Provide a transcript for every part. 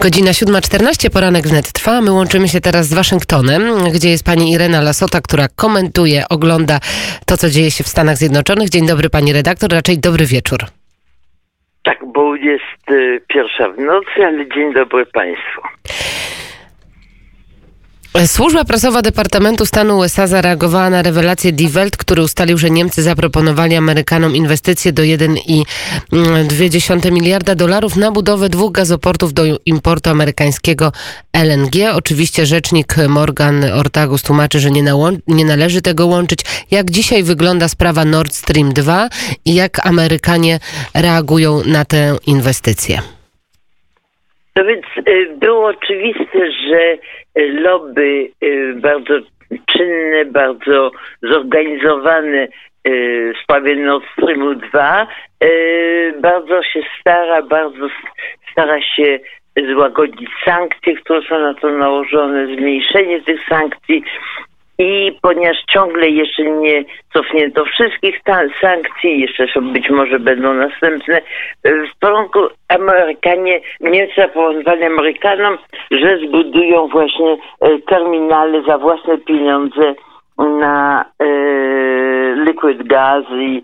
Godzina 7.14, poranek wnet trwa. My łączymy się teraz z Waszyngtonem, gdzie jest pani Irena Lasota, która komentuje, ogląda to, co dzieje się w Stanach Zjednoczonych. Dzień dobry pani redaktor, raczej dobry wieczór. Tak, bo jest y, pierwsza w nocy, ale dzień dobry Państwu. Służba prasowa Departamentu Stanu USA zareagowała na rewelację Die Welt, który ustalił, że Niemcy zaproponowali Amerykanom inwestycje do 1,2 miliarda dolarów na budowę dwóch gazoportów do importu amerykańskiego LNG. Oczywiście rzecznik Morgan Ortagus tłumaczy, że nie, nie należy tego łączyć. Jak dzisiaj wygląda sprawa Nord Stream 2 i jak Amerykanie reagują na tę inwestycję? No więc y, było oczywiste, że lobby y, bardzo czynne, bardzo zorganizowane y, w sprawie Nord Streamu 2 bardzo się stara, bardzo stara się złagodzić sankcje, które są na to nałożone, zmniejszenie tych sankcji, i ponieważ ciągle jeszcze nie cofnięto wszystkich sankcji, jeszcze być może będą następne, w porządku Amerykanie, Niemcy zaproponowali Amerykanom, że zbudują właśnie e, terminale za własne pieniądze na e, liquid i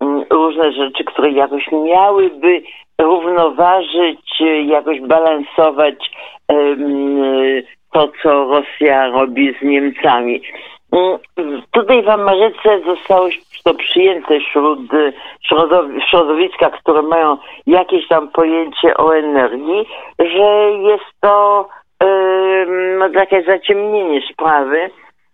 mm, różne rzeczy, które jakoś miałyby równoważyć, e, jakoś balansować to, co Rosja robi z Niemcami. Mm, tutaj w Ameryce zostało to przyjęte wśród środowiska, które mają jakieś tam pojęcie o energii, że jest to no, takie zaciemnienie sprawy,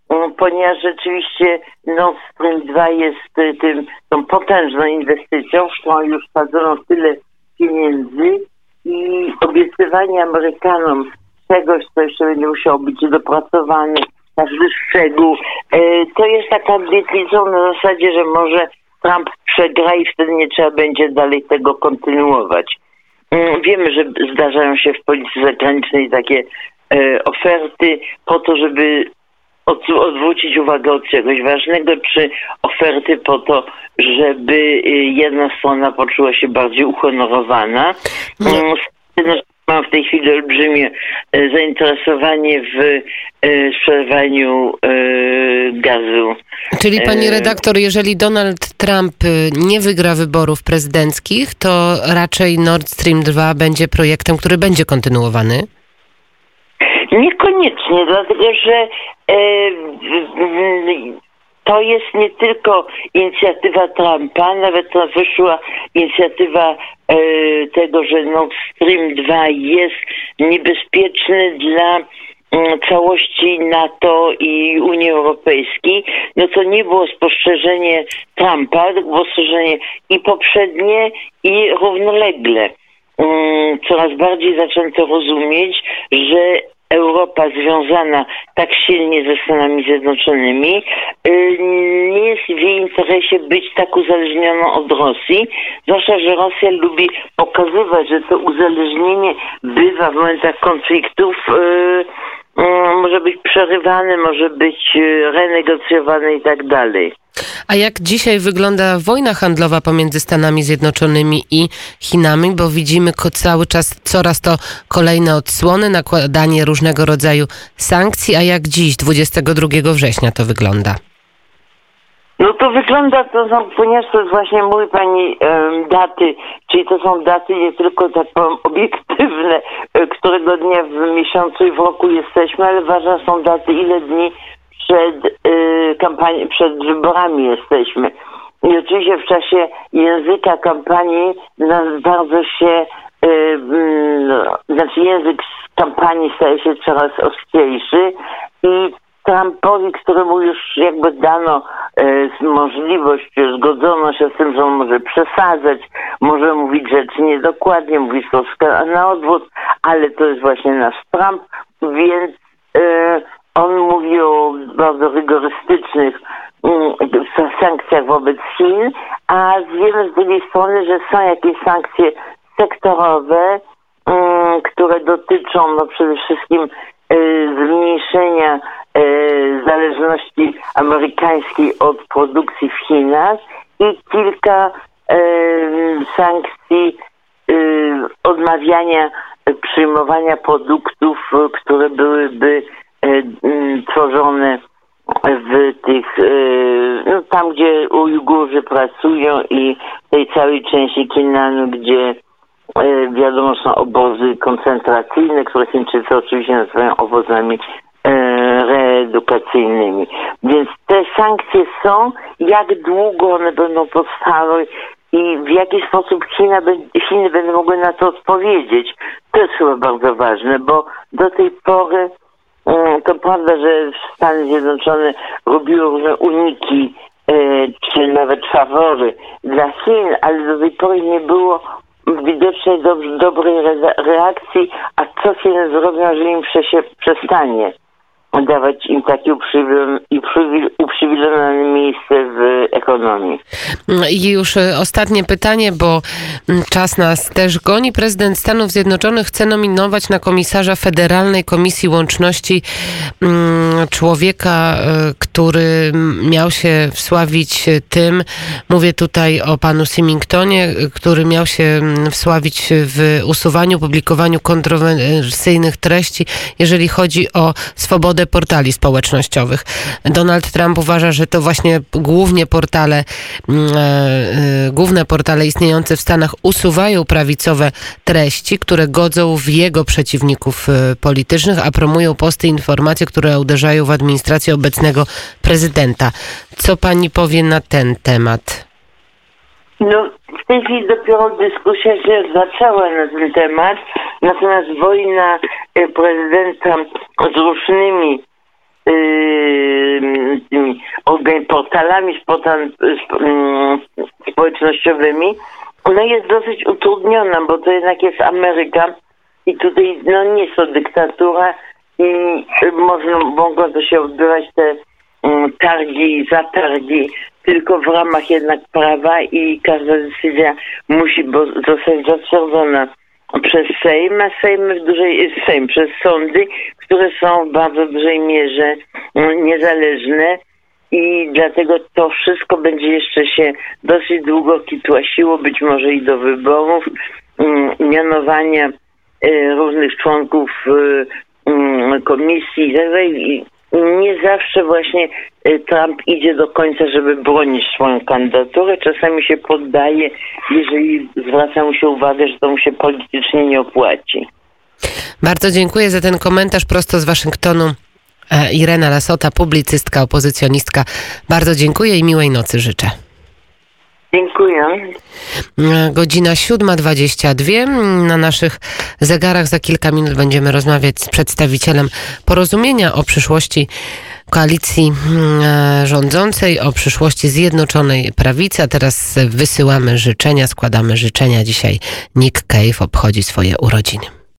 mm, ponieważ rzeczywiście Nord Stream 2 jest y, tym, tą potężną inwestycją, w którą już wsadzono tyle pieniędzy i obiecywanie Amerykanom czegoś, co jeszcze będzie musiało być dopracowane, każdy szczegół. E, to jest taka obietnicą na zasadzie, że może Trump przegra i wtedy nie trzeba będzie dalej tego kontynuować. Mm, wiemy, że zdarzają się w polityce zagranicznej takie e, oferty po to, żeby odwrócić uwagę od czegoś ważnego, czy oferty po to, żeby e, jedna strona poczuła się bardziej uhonorowana. Nie. Mm, mam w tej chwili olbrzymie e, zainteresowanie w e, sprzedawaniu e, gazu. Czyli pani redaktor, jeżeli Donald Trump nie wygra wyborów prezydenckich, to raczej Nord Stream 2 będzie projektem, który będzie kontynuowany? Niekoniecznie, dlatego że to jest nie tylko inicjatywa Trumpa, nawet wyszła inicjatywa e, tego, że Nord Stream 2 jest niebezpieczny dla mm, całości NATO i Unii Europejskiej, no to nie było spostrzeżenie Trumpa, to było spostrzeżenie i poprzednie, i równolegle. Mm, coraz bardziej zaczęto rozumieć, że Europa związana tak silnie ze Stanami Zjednoczonymi, y, jej interesie być tak uzależnioną od Rosji, zwłaszcza, że Rosja lubi pokazywać, że to uzależnienie bywa w momentach konfliktów y, y, może być przerywane, może być renegocjowane i tak dalej. A jak dzisiaj wygląda wojna handlowa pomiędzy Stanami Zjednoczonymi i Chinami? Bo widzimy cały czas coraz to kolejne odsłony, nakładanie różnego rodzaju sankcji. A jak dziś, 22 września, to wygląda? To wygląda to, są, ponieważ to właśnie mówi pani um, daty, czyli to są daty nie tylko tak powiem obiektywne, e, którego dnia w miesiącu i w roku jesteśmy, ale ważne są daty, ile dni przed y, kampanią, przed wyborami jesteśmy. I oczywiście w czasie języka kampanii bardzo się, y, y, znaczy język z kampanii staje się coraz ostrzejszy i Trumpowi, któremu już jakby dano e, możliwość, zgodzono się z tym, że on może przesadzać, może mówić rzeczy niedokładnie, mówić troszkę na odwrót, ale to jest właśnie nasz Trump, więc e, on mówi o bardzo rygorystycznych mm, sankcjach wobec Chin, a wiemy z drugiej strony, że są jakieś sankcje sektorowe, mm, które dotyczą no, przede wszystkim y, zmniejszenia zależności amerykańskiej od produkcji w Chinach i kilka y, sankcji odmawiania e, przyjmowania produktów, e, które byłyby e, tworzone w tych, e, no tam gdzie Ujgurzy pracują i tej całej części Kinanu, gdzie e, wiadomo są obozy koncentracyjne, które Chińczycy oczywiście nazywają obozami e, reedukacyjnymi. Więc te sankcje są, jak długo one będą powstały i w jaki sposób Chiny będą mogły na to odpowiedzieć. To jest chyba bardzo ważne, bo do tej pory mm, to prawda, że Stany Zjednoczone robiły różne uniki e, czy nawet fawory dla Chin, ale do tej pory nie było widocznej dob- dobrej re- reakcji, a co Chiny zrobią, jeżeli im przesie- przestanie dawać im takie uprzywil- uprzywil- uprzywilejowane miejsce w ekonomii. I już e, ostatnie pytanie, bo mm, czas nas też goni. Prezydent Stanów Zjednoczonych chce nominować na komisarza Federalnej Komisji Łączności mm, człowieka, e, który miał się wsławić tym, mówię tutaj o panu Symingtonie, e, który miał się mm, wsławić w usuwaniu, publikowaniu kontrowersyjnych treści, jeżeli chodzi o swobodę portali społecznościowych. Donald Trump uważa, że to właśnie głównie portale, mm, e, e, główne portale istniejące w Stanach usuwają prawicowe treści, które godzą w jego przeciwników e, politycznych, a promują posty informacje, które uderzają w administrację obecnego prezydenta. Co pani powie na ten temat? No, w tej chwili dopiero dyskusja się zaczęła na ten temat, natomiast wojna prezydenta z różnymi yy, portalami społecznościowymi, ona jest dosyć utrudniona, bo to jednak jest Ameryka i tutaj no, nie jest to dyktatura i y, można, mogą to się odbywać te targi i zatargi tylko w ramach jednak prawa i każda decyzja musi bo, zostać zatwierdzona przez Sejm, a Sejm w dużej, Sejm przez sądy, które są w bardzo dużej mierze mm, niezależne. I dlatego to wszystko będzie jeszcze się dosyć długo kitłasiło, być może i do wyborów, mm, mianowania y, różnych członków y, mm, komisji i tak Nie zawsze właśnie y, Trump idzie do końca, żeby bronić swoją kandydaturę. Czasami się poddaje, jeżeli zwraca mu się uwagę, że to mu się politycznie nie opłaci. Bardzo dziękuję za ten komentarz prosto z Waszyngtonu. E, Irena Lasota, publicystka, opozycjonistka. Bardzo dziękuję i miłej nocy życzę. Dziękuję. E, Godzina 7.22. Na naszych zegarach za kilka minut będziemy rozmawiać z przedstawicielem porozumienia o przyszłości koalicji mm, e, rządzącej, o przyszłości Zjednoczonej Prawicy. A teraz wysyłamy życzenia, składamy życzenia. Dzisiaj Nick Cave obchodzi swoje urodziny.